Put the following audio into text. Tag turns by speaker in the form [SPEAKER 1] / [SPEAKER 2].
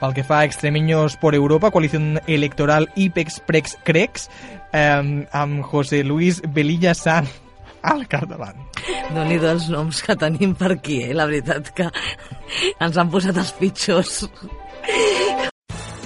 [SPEAKER 1] Pel que fa a Extremeños por Europa, coalición electoral IPEX-PREX-CREX, eh, amb José Luis Velilla San al capdavant.
[SPEAKER 2] no nhi els noms que tenim per aquí, eh? La veritat que ens han posat els pitjors.